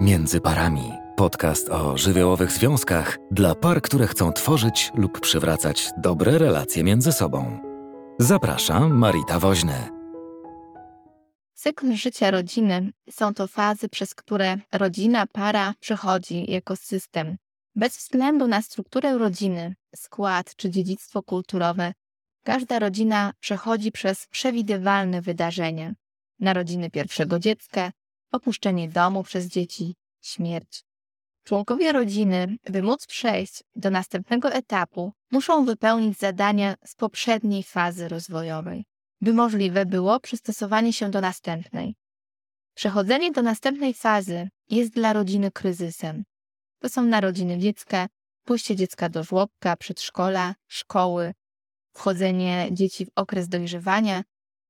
Między parami. Podcast o żywiołowych związkach dla par, które chcą tworzyć lub przywracać dobre relacje między sobą. Zapraszam, Marita Woźny. Cykl życia rodziny są to fazy, przez które rodzina, para przechodzi jako system. Bez względu na strukturę rodziny, skład czy dziedzictwo kulturowe, każda rodzina przechodzi przez przewidywalne wydarzenia. Narodziny pierwszego dziecka, opuszczenie domu przez dzieci, śmierć. Członkowie rodziny, by móc przejść do następnego etapu, muszą wypełnić zadania z poprzedniej fazy rozwojowej, by możliwe było przystosowanie się do następnej. Przechodzenie do następnej fazy jest dla rodziny kryzysem. To są narodziny dziecka, pójście dziecka do żłobka, przedszkola, szkoły, wchodzenie dzieci w okres dojrzewania,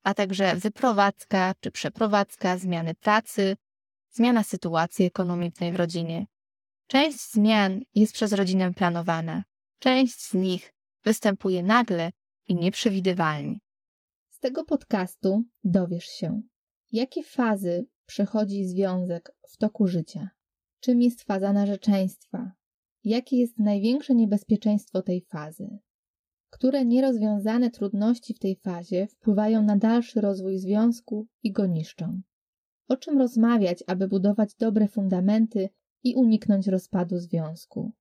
a także wyprowadzka czy przeprowadzka, zmiany pracy, zmiana sytuacji ekonomicznej w rodzinie. Część zmian jest przez rodzinę planowana, część z nich występuje nagle i nieprzewidywalnie. Z tego podcastu dowiesz się, jakie fazy przechodzi związek w toku życia, czym jest faza narzeczeństwa, jakie jest największe niebezpieczeństwo tej fazy, które nierozwiązane trudności w tej fazie wpływają na dalszy rozwój związku i go niszczą. O czym rozmawiać, aby budować dobre fundamenty i uniknąć rozpadu związku?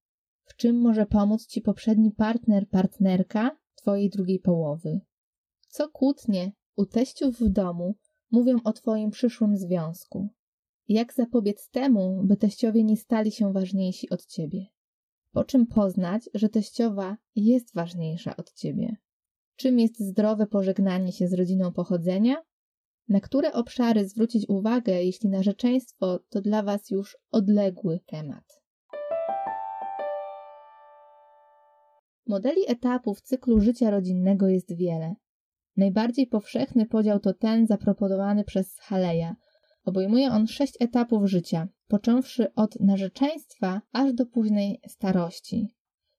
W czym może pomóc Ci poprzedni partner, partnerka Twojej drugiej połowy? Co kłótnie u teściów w domu mówią o Twoim przyszłym związku? Jak zapobiec temu, by teściowie nie stali się ważniejsi od Ciebie? Po czym poznać, że teściowa jest ważniejsza od ciebie? Czym jest zdrowe pożegnanie się z rodziną pochodzenia? Na które obszary zwrócić uwagę, jeśli narzeczeństwo to dla Was już odległy temat? Modeli etapów cyklu życia rodzinnego jest wiele. Najbardziej powszechny podział to ten zaproponowany przez Haleja – Obejmuje on sześć etapów życia, począwszy od narzeczeństwa aż do późnej starości.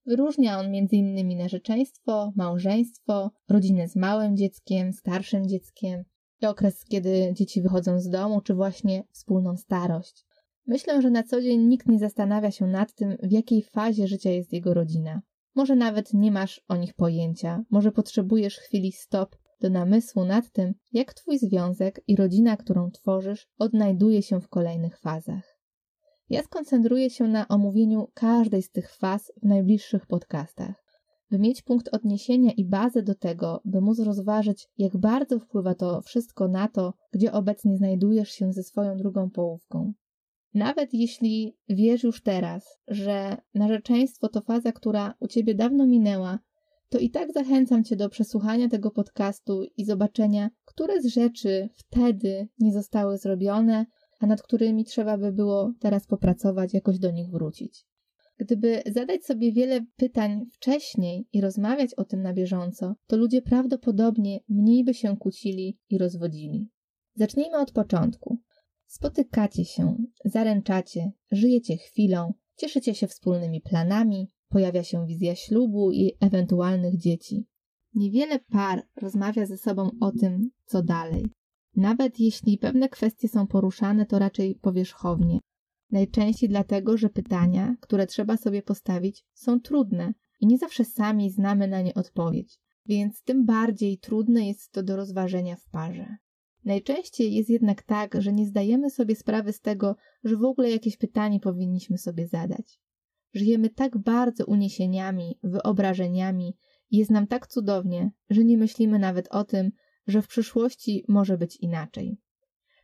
Wyróżnia on m.in. narzeczeństwo, małżeństwo, rodzinę z małym dzieckiem, starszym dzieckiem i okres, kiedy dzieci wychodzą z domu, czy właśnie wspólną starość. Myślę, że na co dzień nikt nie zastanawia się nad tym, w jakiej fazie życia jest jego rodzina. Może nawet nie masz o nich pojęcia, może potrzebujesz chwili stop do namysłu nad tym, jak Twój związek i rodzina, którą tworzysz, odnajduje się w kolejnych fazach. Ja skoncentruję się na omówieniu każdej z tych faz w najbliższych podcastach, by mieć punkt odniesienia i bazę do tego, by móc rozważyć, jak bardzo wpływa to wszystko na to, gdzie obecnie znajdujesz się ze swoją drugą połówką. Nawet jeśli wiesz już teraz, że narzeczeństwo to faza, która u ciebie dawno minęła, to i tak zachęcam Cię do przesłuchania tego podcastu i zobaczenia, które z rzeczy wtedy nie zostały zrobione, a nad którymi trzeba by było teraz popracować, jakoś do nich wrócić. Gdyby zadać sobie wiele pytań wcześniej i rozmawiać o tym na bieżąco, to ludzie prawdopodobnie mniej by się kłócili i rozwodzili. Zacznijmy od początku. Spotykacie się, zaręczacie, żyjecie chwilą, cieszycie się wspólnymi planami, pojawia się wizja ślubu i ewentualnych dzieci. Niewiele par rozmawia ze sobą o tym, co dalej. Nawet jeśli pewne kwestie są poruszane, to raczej powierzchownie. Najczęściej dlatego, że pytania, które trzeba sobie postawić, są trudne i nie zawsze sami znamy na nie odpowiedź, więc tym bardziej trudne jest to do rozważenia w parze. Najczęściej jest jednak tak, że nie zdajemy sobie sprawy z tego, że w ogóle jakieś pytanie powinniśmy sobie zadać. Żyjemy tak bardzo uniesieniami, wyobrażeniami jest nam tak cudownie, że nie myślimy nawet o tym, że w przyszłości może być inaczej.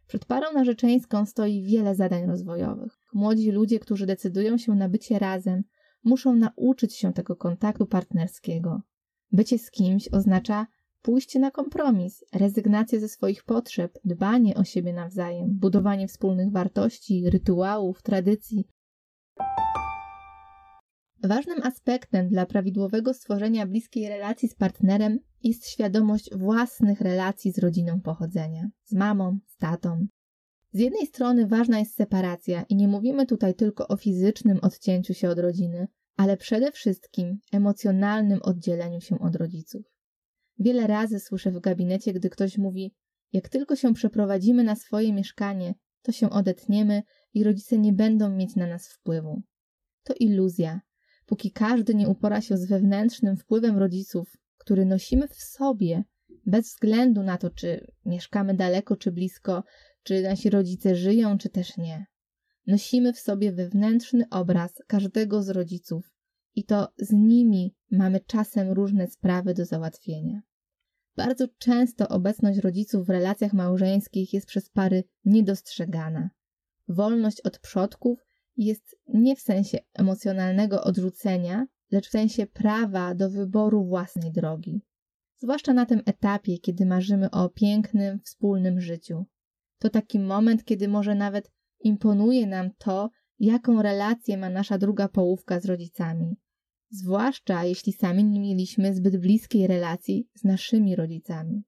Przed parą narzeczeńską stoi wiele zadań rozwojowych. Młodzi ludzie, którzy decydują się na bycie razem, muszą nauczyć się tego kontaktu partnerskiego. Bycie z kimś oznacza pójście na kompromis, rezygnację ze swoich potrzeb, dbanie o siebie nawzajem, budowanie wspólnych wartości, rytuałów, tradycji, Ważnym aspektem dla prawidłowego stworzenia bliskiej relacji z partnerem jest świadomość własnych relacji z rodziną pochodzenia, z mamą, z tatą. Z jednej strony ważna jest separacja i nie mówimy tutaj tylko o fizycznym odcięciu się od rodziny, ale przede wszystkim emocjonalnym oddzieleniu się od rodziców. Wiele razy słyszę w gabinecie, gdy ktoś mówi: Jak tylko się przeprowadzimy na swoje mieszkanie, to się odetniemy i rodzice nie będą mieć na nas wpływu. To iluzja. Póki każdy nie upora się z wewnętrznym wpływem rodziców, który nosimy w sobie, bez względu na to, czy mieszkamy daleko, czy blisko, czy nasi rodzice żyją, czy też nie. Nosimy w sobie wewnętrzny obraz każdego z rodziców i to z nimi mamy czasem różne sprawy do załatwienia. Bardzo często obecność rodziców w relacjach małżeńskich jest przez pary niedostrzegana. Wolność od przodków jest nie w sensie emocjonalnego odrzucenia, lecz w sensie prawa do wyboru własnej drogi. Zwłaszcza na tym etapie, kiedy marzymy o pięknym, wspólnym życiu. To taki moment, kiedy może nawet imponuje nam to, jaką relację ma nasza druga połówka z rodzicami. Zwłaszcza jeśli sami nie mieliśmy zbyt bliskiej relacji z naszymi rodzicami.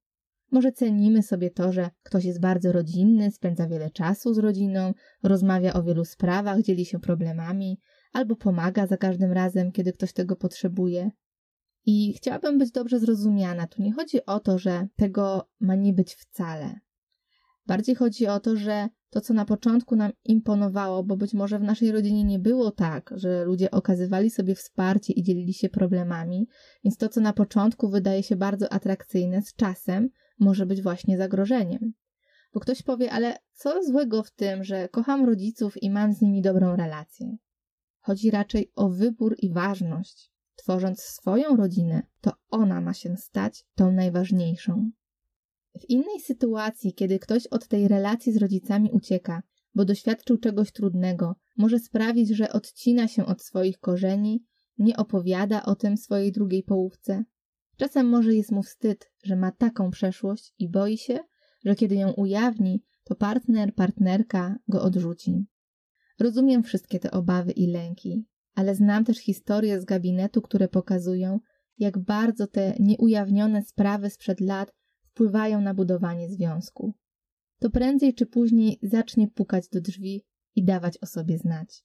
Może cenimy sobie to, że ktoś jest bardzo rodzinny, spędza wiele czasu z rodziną, rozmawia o wielu sprawach, dzieli się problemami, albo pomaga za każdym razem, kiedy ktoś tego potrzebuje. I chciałabym być dobrze zrozumiana. Tu nie chodzi o to, że tego ma nie być wcale. Bardziej chodzi o to, że to, co na początku nam imponowało, bo być może w naszej rodzinie nie było tak, że ludzie okazywali sobie wsparcie i dzielili się problemami, więc to, co na początku wydaje się bardzo atrakcyjne, z czasem może być właśnie zagrożeniem. Bo ktoś powie, ale co złego w tym, że kocham rodziców i mam z nimi dobrą relację? Chodzi raczej o wybór i ważność. Tworząc swoją rodzinę, to ona ma się stać tą najważniejszą. W innej sytuacji, kiedy ktoś od tej relacji z rodzicami ucieka, bo doświadczył czegoś trudnego, może sprawić, że odcina się od swoich korzeni, nie opowiada o tym swojej drugiej połówce. Czasem może jest mu wstyd, że ma taką przeszłość i boi się, że kiedy ją ujawni, to partner, partnerka go odrzuci. Rozumiem wszystkie te obawy i lęki, ale znam też historie z gabinetu, które pokazują, jak bardzo te nieujawnione sprawy sprzed lat wpływają na budowanie związku. To prędzej czy później zacznie pukać do drzwi i dawać o sobie znać.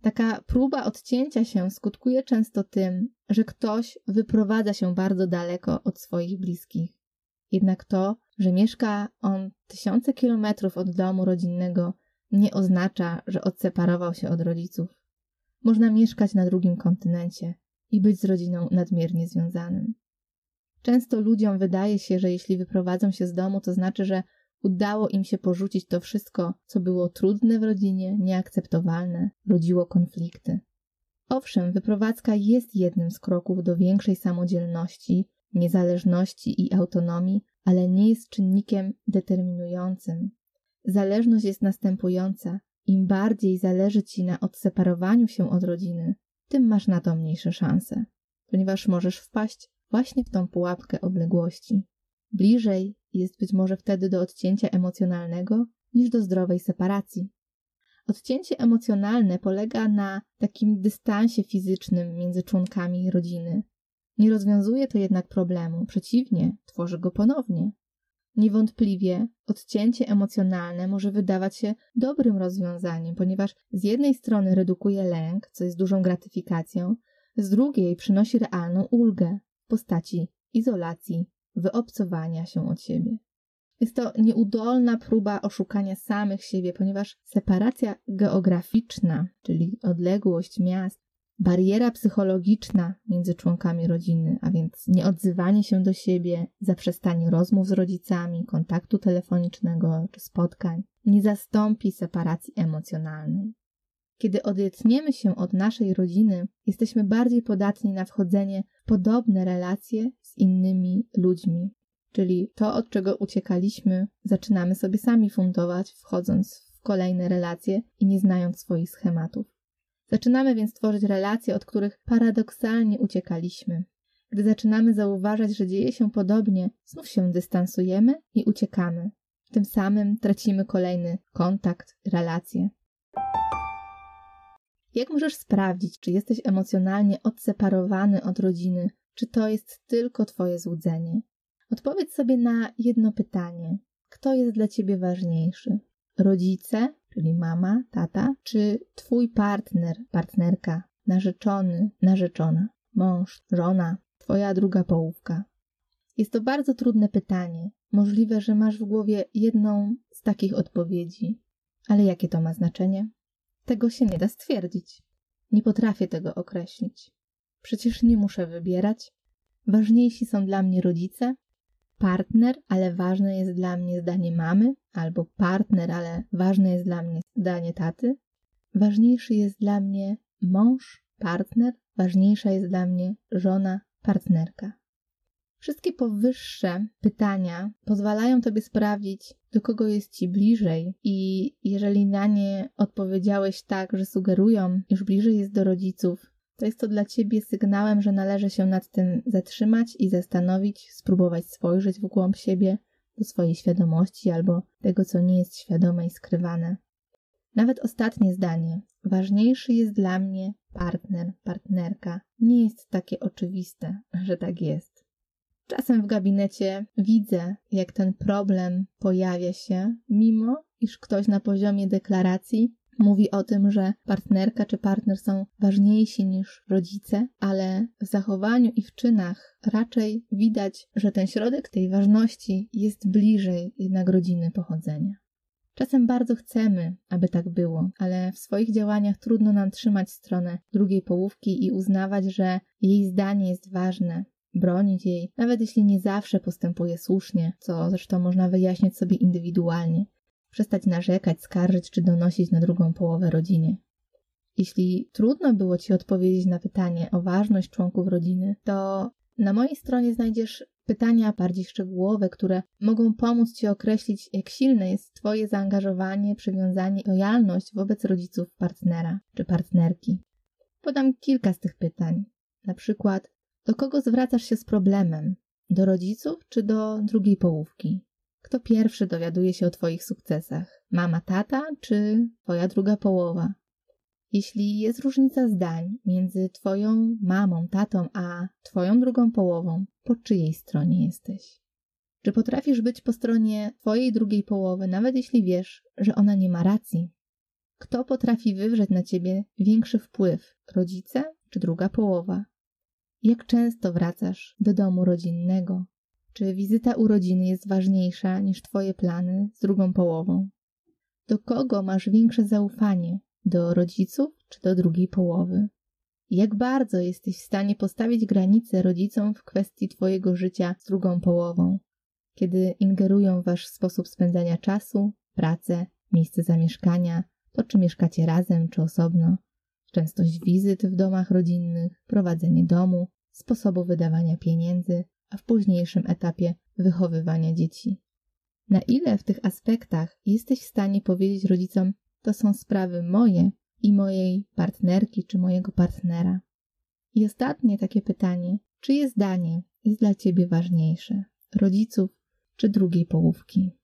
Taka próba odcięcia się skutkuje często tym, że ktoś wyprowadza się bardzo daleko od swoich bliskich. Jednak to, że mieszka on tysiące kilometrów od domu rodzinnego, nie oznacza, że odseparował się od rodziców. Można mieszkać na drugim kontynencie i być z rodziną nadmiernie związanym. Często ludziom wydaje się, że jeśli wyprowadzą się z domu, to znaczy, że udało im się porzucić to wszystko, co było trudne w rodzinie, nieakceptowalne, rodziło konflikty. Owszem, wyprowadzka jest jednym z kroków do większej samodzielności, niezależności i autonomii, ale nie jest czynnikiem determinującym. Zależność jest następująca. Im bardziej zależy ci na odseparowaniu się od rodziny, tym masz na to mniejsze szanse, ponieważ możesz wpaść właśnie w tą pułapkę odległości. Bliżej jest być może wtedy do odcięcia emocjonalnego niż do zdrowej separacji. Odcięcie emocjonalne polega na takim dystansie fizycznym między członkami rodziny. Nie rozwiązuje to jednak problemu, przeciwnie, tworzy go ponownie. Niewątpliwie odcięcie emocjonalne może wydawać się dobrym rozwiązaniem, ponieważ z jednej strony redukuje lęk, co jest dużą gratyfikacją, z drugiej przynosi realną ulgę w postaci izolacji, wyobcowania się od siebie. Jest to nieudolna próba oszukania samych siebie, ponieważ separacja geograficzna, czyli odległość miast, bariera psychologiczna między członkami rodziny, a więc nieodzywanie się do siebie, zaprzestanie rozmów z rodzicami, kontaktu telefonicznego czy spotkań, nie zastąpi separacji emocjonalnej. Kiedy odetniemy się od naszej rodziny, jesteśmy bardziej podatni na wchodzenie w podobne relacje z innymi ludźmi. Czyli to, od czego uciekaliśmy, zaczynamy sobie sami fundować, wchodząc w kolejne relacje i nie znając swoich schematów. Zaczynamy więc tworzyć relacje, od których paradoksalnie uciekaliśmy. Gdy zaczynamy zauważać, że dzieje się podobnie, znów się dystansujemy i uciekamy. Tym samym tracimy kolejny kontakt, relacje. Jak możesz sprawdzić, czy jesteś emocjonalnie odseparowany od rodziny, czy to jest tylko Twoje złudzenie? Odpowiedz sobie na jedno pytanie: kto jest dla Ciebie ważniejszy? Rodzice, czyli mama, tata, czy Twój partner, partnerka, narzeczony, narzeczona, mąż, żona, Twoja druga połówka? Jest to bardzo trudne pytanie. Możliwe, że masz w głowie jedną z takich odpowiedzi. Ale jakie to ma znaczenie? Tego się nie da stwierdzić. Nie potrafię tego określić. Przecież nie muszę wybierać. Ważniejsi są dla mnie rodzice, partner, ale ważne jest dla mnie zdanie mamy, albo partner, ale ważne jest dla mnie zdanie taty. Ważniejszy jest dla mnie mąż, partner, ważniejsza jest dla mnie żona, partnerka. Wszystkie powyższe pytania pozwalają Tobie sprawdzić, do kogo jest Ci bliżej, i jeżeli na nie odpowiedziałeś tak, że sugerują, iż bliżej jest do rodziców, to jest to dla Ciebie sygnałem, że należy się nad tym zatrzymać i zastanowić, spróbować spojrzeć w głąb siebie, do swojej świadomości albo tego, co nie jest świadome i skrywane. Nawet ostatnie zdanie, ważniejszy jest dla mnie partner, partnerka, nie jest takie oczywiste, że tak jest. Czasem w gabinecie widzę, jak ten problem pojawia się, mimo iż ktoś na poziomie deklaracji mówi o tym, że partnerka czy partner są ważniejsi niż rodzice, ale w zachowaniu i w czynach raczej widać, że ten środek tej ważności jest bliżej jednak rodziny pochodzenia. Czasem bardzo chcemy, aby tak było, ale w swoich działaniach trudno nam trzymać stronę drugiej połówki i uznawać, że jej zdanie jest ważne, bronić jej, nawet jeśli nie zawsze postępuje słusznie, co zresztą można wyjaśnić sobie indywidualnie, przestać narzekać, skarżyć czy donosić na drugą połowę rodzinie. Jeśli trudno było Ci odpowiedzieć na pytanie o ważność członków rodziny, to na mojej stronie znajdziesz pytania bardziej szczegółowe, które mogą pomóc Ci określić, jak silne jest Twoje zaangażowanie, przywiązanie i lojalność wobec rodziców partnera czy partnerki. Podam kilka z tych pytań. Na przykład, do kogo zwracasz się z problemem? Do rodziców czy do drugiej połówki? Kto pierwszy dowiaduje się o Twoich sukcesach? Mama, tata czy Twoja druga połowa? Jeśli jest różnica zdań między Twoją mamą, tatą, a Twoją drugą połową, po czyjej stronie jesteś? Czy potrafisz być po stronie Twojej drugiej połowy, nawet jeśli wiesz, że ona nie ma racji? Kto potrafi wywrzeć na Ciebie większy wpływ, rodzice czy druga połowa? Jak często wracasz do domu rodzinnego? Czy wizyta urodziny jest ważniejsza niż Twoje plany z drugą połową? Do kogo masz większe zaufanie? Do rodziców czy do drugiej połowy? Jak bardzo jesteś w stanie postawić granice rodzicom w kwestii Twojego życia z drugą połową, kiedy ingerują w Wasz sposób spędzania czasu, pracę, miejsce zamieszkania, to czy mieszkacie razem czy osobno, częstość wizyt w domach rodzinnych, prowadzenie domu, sposobu wydawania pieniędzy, a w późniejszym etapie wychowywania dzieci. Na ile w tych aspektach jesteś w stanie powiedzieć rodzicom, to są sprawy moje i mojej partnerki czy mojego partnera? I ostatnie takie pytanie: czyje zdanie jest dla ciebie ważniejsze? Rodziców czy drugiej połówki?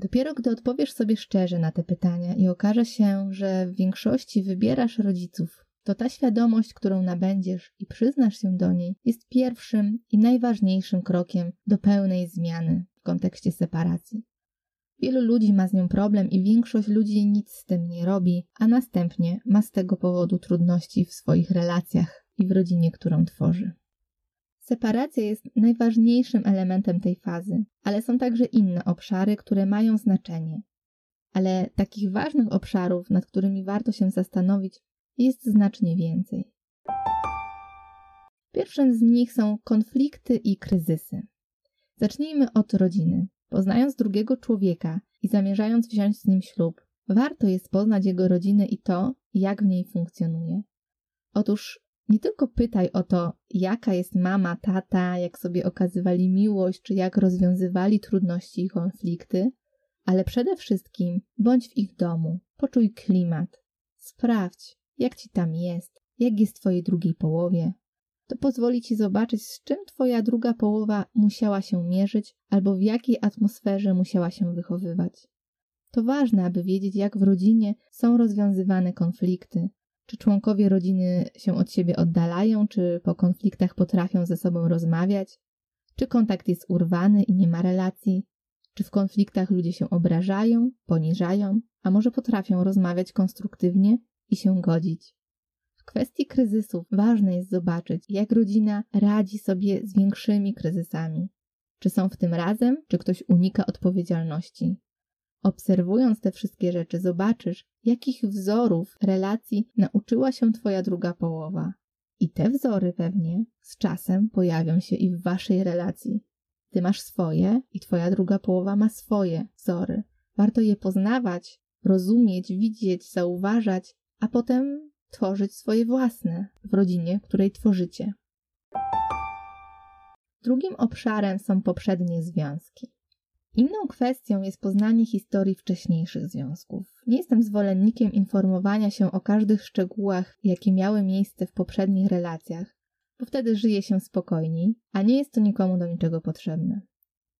Dopiero gdy odpowiesz sobie szczerze na te pytania i okaże się, że w większości wybierasz rodziców, to ta świadomość, którą nabędziesz i przyznasz się do niej, jest pierwszym i najważniejszym krokiem do pełnej zmiany w kontekście separacji. Wielu ludzi ma z nią problem i większość ludzi nic z tym nie robi, a następnie ma z tego powodu trudności w swoich relacjach i w rodzinie, którą tworzy. Separacja jest najważniejszym elementem tej fazy, ale są także inne obszary, które mają znaczenie. Ale takich ważnych obszarów, nad którymi warto się zastanowić, jest znacznie więcej. Pierwszym z nich są konflikty i kryzysy. Zacznijmy od rodziny. Poznając drugiego człowieka i zamierzając wziąć z nim ślub, warto jest poznać jego rodzinę i to, jak w niej funkcjonuje. Otóż nie tylko pytaj o to, jaka jest mama, tata, jak sobie okazywali miłość, czy jak rozwiązywali trudności i konflikty, ale przede wszystkim bądź w ich domu, poczuj klimat, sprawdź, jak ci tam jest, jak jest twojej drugiej połowie. To pozwoli ci zobaczyć, z czym twoja druga połowa musiała się mierzyć albo w jakiej atmosferze musiała się wychowywać. To ważne, aby wiedzieć, jak w rodzinie są rozwiązywane konflikty. Czy członkowie rodziny się od siebie oddalają, czy po konfliktach potrafią ze sobą rozmawiać, czy kontakt jest urwany i nie ma relacji, czy w konfliktach ludzie się obrażają, poniżają, a może potrafią rozmawiać konstruktywnie i się godzić. W kwestii kryzysów ważne jest zobaczyć, jak rodzina radzi sobie z większymi kryzysami. Czy są w tym razem, czy ktoś unika odpowiedzialności. Obserwując te wszystkie rzeczy, zobaczysz, jakich wzorów relacji nauczyła się Twoja druga połowa. I te wzory pewnie z czasem pojawią się i w Waszej relacji. Ty masz swoje i Twoja druga połowa ma swoje wzory. Warto je poznawać, rozumieć, widzieć, zauważać, a potem tworzyć swoje własne w rodzinie, której tworzycie. Drugim obszarem są poprzednie związki. Inną kwestią jest poznanie historii wcześniejszych związków. Nie jestem zwolennikiem informowania się o każdych szczegółach, jakie miały miejsce w poprzednich relacjach, bo wtedy żyje się spokojniej, a nie jest to nikomu do niczego potrzebne.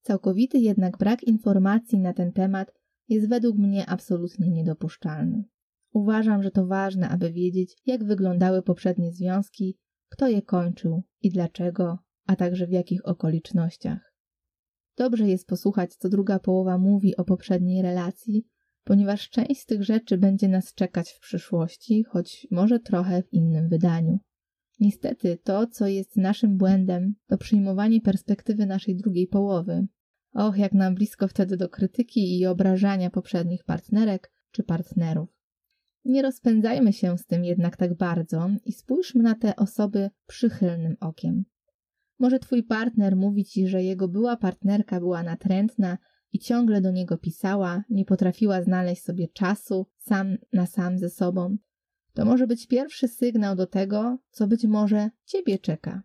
Całkowity jednak brak informacji na ten temat jest według mnie absolutnie niedopuszczalny. Uważam, że to ważne, aby wiedzieć, jak wyglądały poprzednie związki, kto je kończył i dlaczego, a także w jakich okolicznościach. Dobrze jest posłuchać, co druga połowa mówi o poprzedniej relacji, ponieważ część z tych rzeczy będzie nas czekać w przyszłości, choć może trochę w innym wydaniu. Niestety, to, co jest naszym błędem, to przyjmowanie perspektywy naszej drugiej połowy. Och, jak nam blisko wtedy do krytyki i obrażania poprzednich partnerek czy partnerów. Nie rozpędzajmy się z tym jednak tak bardzo i spójrzmy na te osoby przychylnym okiem. Może twój partner mówi ci, że jego była partnerka była natrętna i ciągle do niego pisała, nie potrafiła znaleźć sobie czasu sam na sam ze sobą. To może być pierwszy sygnał do tego, co być może ciebie czeka.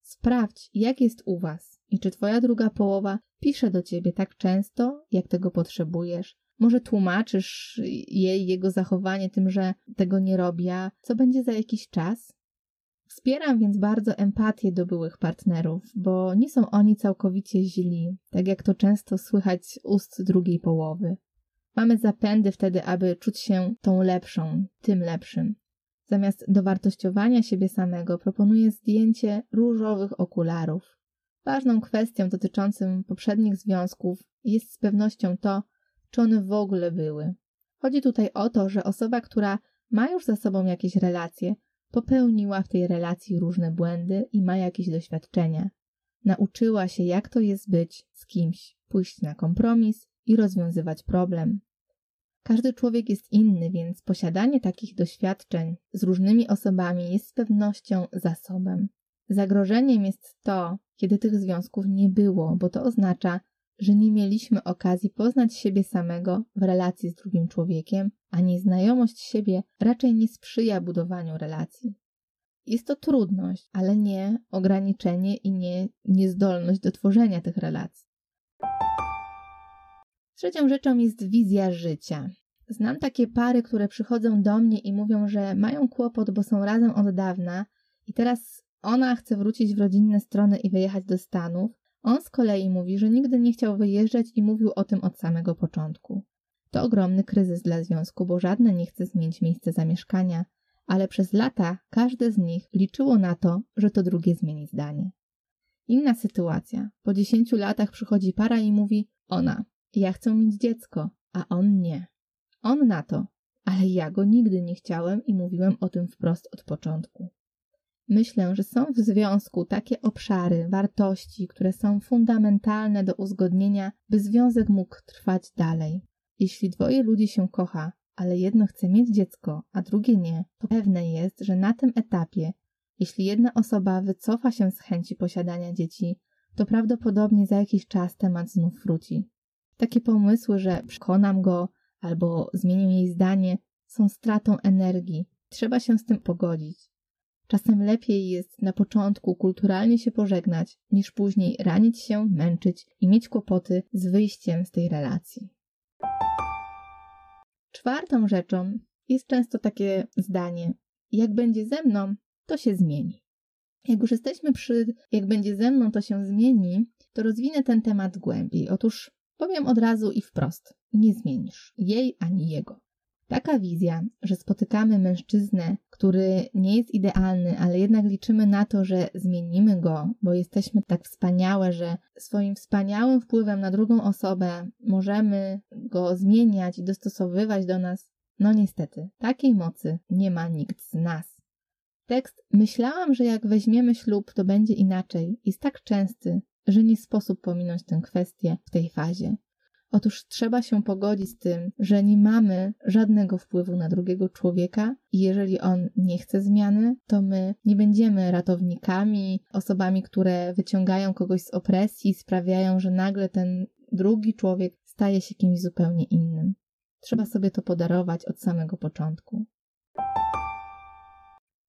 Sprawdź, jak jest u was i czy twoja druga połowa pisze do ciebie tak często, jak tego potrzebujesz. Może tłumaczysz jej jego zachowanie tym, że tego nie robi, a co będzie za jakiś czas? Wspieram więc bardzo empatię do byłych partnerów, bo nie są oni całkowicie źli, tak jak to często słychać ust drugiej połowy. Mamy zapędy wtedy, aby czuć się tą lepszą, tym lepszym. Zamiast dowartościowania siebie samego proponuję zdjęcie różowych okularów. Ważną kwestią dotyczącą poprzednich związków jest z pewnością to, czy one w ogóle były. Chodzi tutaj o to, że osoba, która ma już za sobą jakieś relacje, Popełniła w tej relacji różne błędy i ma jakieś doświadczenia. Nauczyła się, jak to jest być z kimś, pójść na kompromis i rozwiązywać problem. Każdy człowiek jest inny, więc posiadanie takich doświadczeń z różnymi osobami jest z pewnością zasobem. Zagrożeniem jest to, kiedy tych związków nie było, bo to oznacza, że nie mieliśmy okazji poznać siebie samego w relacji z drugim człowiekiem, a nieznajomość siebie raczej nie sprzyja budowaniu relacji. Jest to trudność, ale nie ograniczenie i nie niezdolność do tworzenia tych relacji. Trzecią rzeczą jest wizja życia. Znam takie pary, które przychodzą do mnie i mówią, że mają kłopot, bo są razem od dawna i teraz ona chce wrócić w rodzinne strony i wyjechać do Stanów, on z kolei mówi, że nigdy nie chciał wyjeżdżać i mówił o tym od samego początku. To ogromny kryzys dla związku, bo żadne nie chce zmienić miejsca zamieszkania, ale przez lata każde z nich liczyło na to, że to drugie zmieni zdanie. Inna sytuacja. Po dziesięciu latach przychodzi para i mówi: Ona, ja chcę mieć dziecko, a on nie. On na to, ale ja go nigdy nie chciałem i mówiłem o tym wprost od początku. Myślę, że są w związku takie obszary, wartości, które są fundamentalne do uzgodnienia, by związek mógł trwać dalej. Jeśli dwoje ludzi się kocha, ale jedno chce mieć dziecko, a drugie nie, to pewne jest, że na tym etapie, jeśli jedna osoba wycofa się z chęci posiadania dzieci, to prawdopodobnie za jakiś czas temat znów wróci. Takie pomysły, że przekonam go albo zmienię jej zdanie, są stratą energii. Trzeba się z tym pogodzić. Czasem lepiej jest na początku kulturalnie się pożegnać, niż później ranić się, męczyć i mieć kłopoty z wyjściem z tej relacji. Czwartą rzeczą jest często takie zdanie: jak będzie ze mną, to się zmieni. Jak już jesteśmy przy jak będzie ze mną, to się zmieni, to rozwinę ten temat głębiej. Otóż powiem od razu i wprost: nie zmienisz jej ani jego. Taka wizja, że spotykamy mężczyznę, który nie jest idealny, ale jednak liczymy na to, że zmienimy go, bo jesteśmy tak wspaniałe, że swoim wspaniałym wpływem na drugą osobę możemy go zmieniać i dostosowywać do nas. No niestety, takiej mocy nie ma nikt z nas. Tekst Myślałam, że jak weźmiemy ślub, to będzie inaczej, jest tak częsty, że nie sposób pominąć tę kwestię w tej fazie. Otóż trzeba się pogodzić z tym, że nie mamy żadnego wpływu na drugiego człowieka i jeżeli on nie chce zmiany, to my nie będziemy ratownikami, osobami, które wyciągają kogoś z opresji, sprawiają, że nagle ten drugi człowiek staje się kimś zupełnie innym. Trzeba sobie to podarować od samego początku.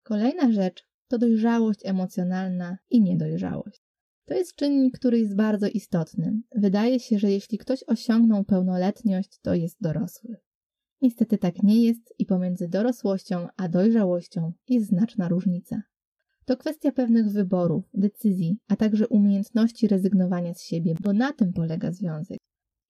Kolejna rzecz to dojrzałość emocjonalna i niedojrzałość. To jest czynnik, który jest bardzo istotny. Wydaje się, że jeśli ktoś osiągnął pełnoletność, to jest dorosły. Niestety tak nie jest i pomiędzy dorosłością a dojrzałością jest znaczna różnica. To kwestia pewnych wyborów, decyzji, a także umiejętności rezygnowania z siebie, bo na tym polega związek.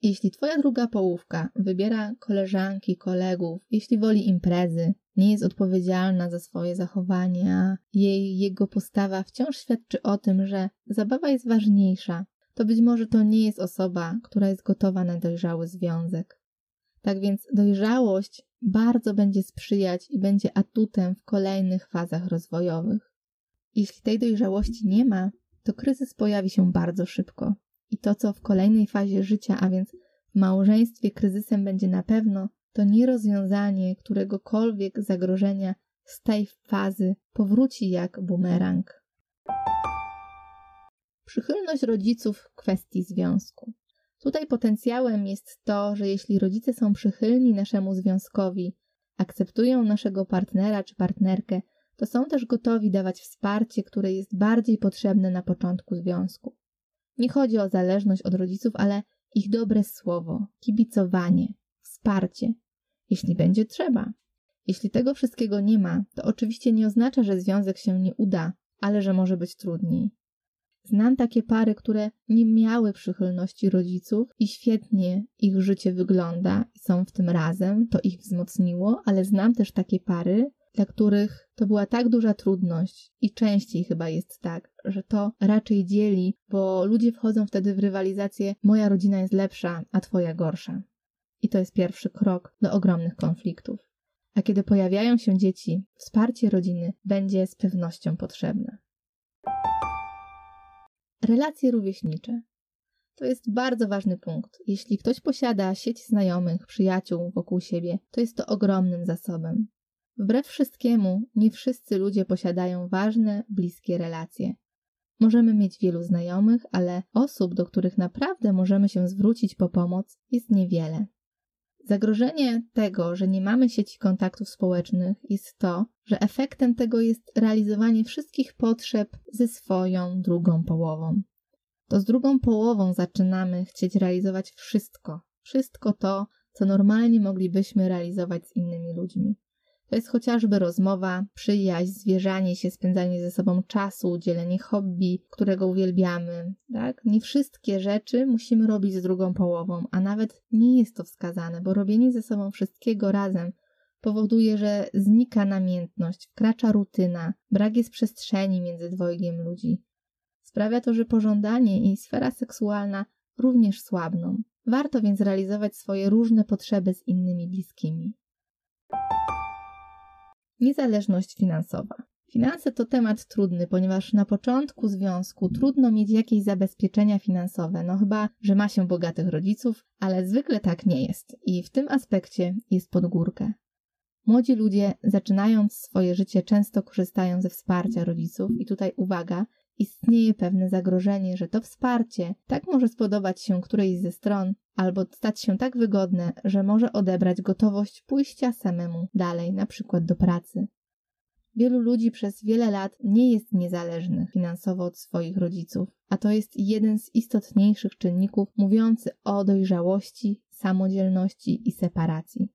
Jeśli twoja druga połówka wybiera koleżanki, kolegów, jeśli woli imprezy, nie jest odpowiedzialna za swoje zachowania, jej jego postawa wciąż świadczy o tym, że zabawa jest ważniejsza, to być może to nie jest osoba, która jest gotowa na dojrzały związek. Tak więc dojrzałość bardzo będzie sprzyjać i będzie atutem w kolejnych fazach rozwojowych. Jeśli tej dojrzałości nie ma, to kryzys pojawi się bardzo szybko. I to, co w kolejnej fazie życia, a więc w małżeństwie kryzysem będzie na pewno, to nierozwiązanie któregokolwiek zagrożenia z tej fazy powróci jak bumerang. Przychylność rodziców w kwestii związku. Tutaj potencjałem jest to, że jeśli rodzice są przychylni naszemu związkowi, akceptują naszego partnera czy partnerkę, to są też gotowi dawać wsparcie, które jest bardziej potrzebne na początku związku. Nie chodzi o zależność od rodziców, ale ich dobre słowo, kibicowanie, wsparcie, jeśli będzie trzeba. Jeśli tego wszystkiego nie ma, to oczywiście nie oznacza, że związek się nie uda, ale że może być trudniej. Znam takie pary, które nie miały przychylności rodziców i świetnie ich życie wygląda i są w tym razem, to ich wzmocniło, ale znam też takie pary, dla których to była tak duża trudność i częściej chyba jest tak, że to raczej dzieli, bo ludzie wchodzą wtedy w rywalizację: moja rodzina jest lepsza, a twoja gorsza. I to jest pierwszy krok do ogromnych konfliktów. A kiedy pojawiają się dzieci, wsparcie rodziny będzie z pewnością potrzebne. Relacje rówieśnicze. To jest bardzo ważny punkt. Jeśli ktoś posiada sieć znajomych, przyjaciół wokół siebie, to jest to ogromnym zasobem. Wbrew wszystkiemu, nie wszyscy ludzie posiadają ważne, bliskie relacje. Możemy mieć wielu znajomych, ale osób, do których naprawdę możemy się zwrócić po pomoc, jest niewiele. Zagrożenie tego, że nie mamy sieci kontaktów społecznych, jest to, że efektem tego jest realizowanie wszystkich potrzeb ze swoją drugą połową. To z drugą połową zaczynamy chcieć realizować wszystko, wszystko to, co normalnie moglibyśmy realizować z innymi ludźmi. To jest chociażby rozmowa, przyjaźń, zwierzanie się, spędzanie ze sobą czasu, dzielenie hobby, którego uwielbiamy. Tak? Nie wszystkie rzeczy musimy robić z drugą połową, a nawet nie jest to wskazane, bo robienie ze sobą wszystkiego razem powoduje, że znika namiętność, wkracza rutyna, brak jest przestrzeni między dwojgiem ludzi. Sprawia to, że pożądanie i sfera seksualna również słabną. Warto więc realizować swoje różne potrzeby z innymi bliskimi. Niezależność finansowa. Finanse to temat trudny, ponieważ na początku związku trudno mieć jakieś zabezpieczenia finansowe, no chyba, że ma się bogatych rodziców, ale zwykle tak nie jest i w tym aspekcie jest pod górkę. Młodzi ludzie, zaczynając swoje życie, często korzystają ze wsparcia rodziców, i tutaj uwaga, istnieje pewne zagrożenie, że to wsparcie tak może spodobać się którejś ze stron, albo stać się tak wygodne, że może odebrać gotowość pójścia samemu dalej, na przykład do pracy. Wielu ludzi przez wiele lat nie jest niezależnych finansowo od swoich rodziców, a to jest jeden z istotniejszych czynników mówiący o dojrzałości, samodzielności i separacji.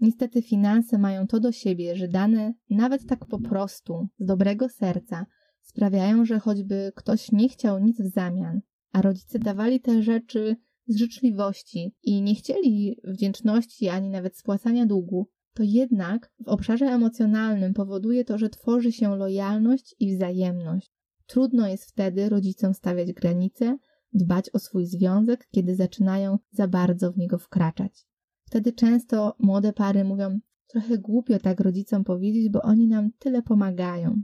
Niestety finanse mają to do siebie, że dane nawet tak po prostu, z dobrego serca, sprawiają, że choćby ktoś nie chciał nic w zamian, a rodzice dawali te rzeczy z życzliwości i nie chcieli wdzięczności ani nawet spłacania długu, to jednak w obszarze emocjonalnym powoduje to, że tworzy się lojalność i wzajemność. Trudno jest wtedy rodzicom stawiać granice, dbać o swój związek, kiedy zaczynają za bardzo w niego wkraczać. Wtedy często młode pary mówią: Trochę głupio tak rodzicom powiedzieć, bo oni nam tyle pomagają.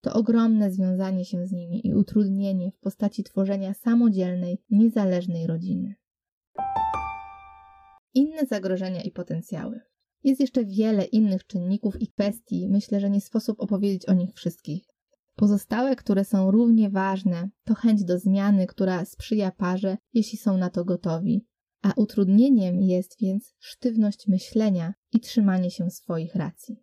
To ogromne związanie się z nimi i utrudnienie w postaci tworzenia samodzielnej, niezależnej rodziny. inne zagrożenia i potencjały. Jest jeszcze wiele innych czynników i kwestii, myślę, że nie sposób opowiedzieć o nich wszystkich. Pozostałe, które są równie ważne, to chęć do zmiany, która sprzyja parze, jeśli są na to gotowi. A utrudnieniem jest więc sztywność myślenia i trzymanie się swoich racji.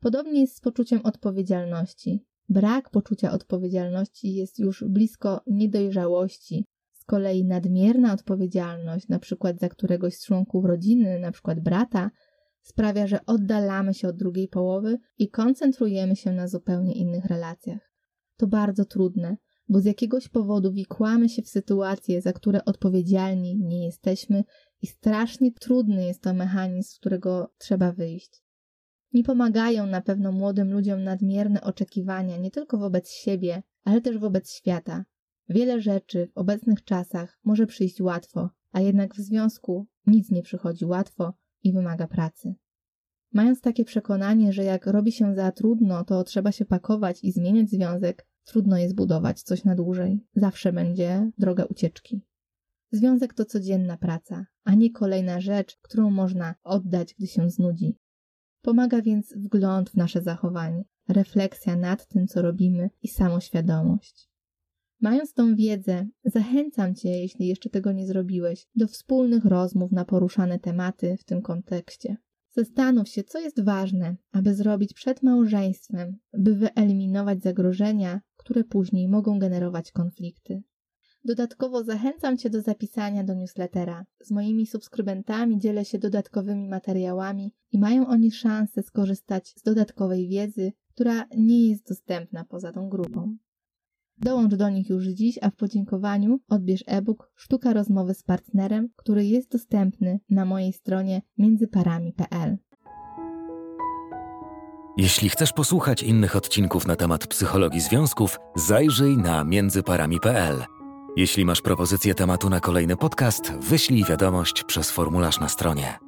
Podobnie jest z poczuciem odpowiedzialności. Brak poczucia odpowiedzialności jest już blisko niedojrzałości. Z kolei nadmierna odpowiedzialność, na przykład za któregoś z członków rodziny, na przykład brata, sprawia, że oddalamy się od drugiej połowy i koncentrujemy się na zupełnie innych relacjach. To bardzo trudne, bo z jakiegoś powodu wikłamy się w sytuacje, za które odpowiedzialni nie jesteśmy i strasznie trudny jest to mechanizm, z którego trzeba wyjść. Nie pomagają na pewno młodym ludziom nadmierne oczekiwania nie tylko wobec siebie, ale też wobec świata. Wiele rzeczy w obecnych czasach może przyjść łatwo, a jednak w związku nic nie przychodzi łatwo i wymaga pracy. Mając takie przekonanie, że jak robi się za trudno, to trzeba się pakować i zmieniać związek, trudno jest budować coś na dłużej. Zawsze będzie droga ucieczki. Związek to codzienna praca, a nie kolejna rzecz, którą można oddać, gdy się znudzi. Pomaga więc wgląd w nasze zachowanie, refleksja nad tym, co robimy i samoświadomość. Mając tą wiedzę, zachęcam Cię, jeśli jeszcze tego nie zrobiłeś, do wspólnych rozmów na poruszane tematy w tym kontekście. Zastanów się, co jest ważne, aby zrobić przed małżeństwem, by wyeliminować zagrożenia, które później mogą generować konflikty. Dodatkowo zachęcam Cię do zapisania do newslettera. Z moimi subskrybentami dzielę się dodatkowymi materiałami i mają oni szansę skorzystać z dodatkowej wiedzy, która nie jest dostępna poza tą grupą. Dołącz do nich już dziś, a w podziękowaniu odbierz e-book Sztuka rozmowy z partnerem, który jest dostępny na mojej stronie międzyparami.pl. Jeśli chcesz posłuchać innych odcinków na temat psychologii związków, zajrzyj na międzyparami.pl. Jeśli masz propozycję tematu na kolejny podcast, wyślij wiadomość przez formularz na stronie.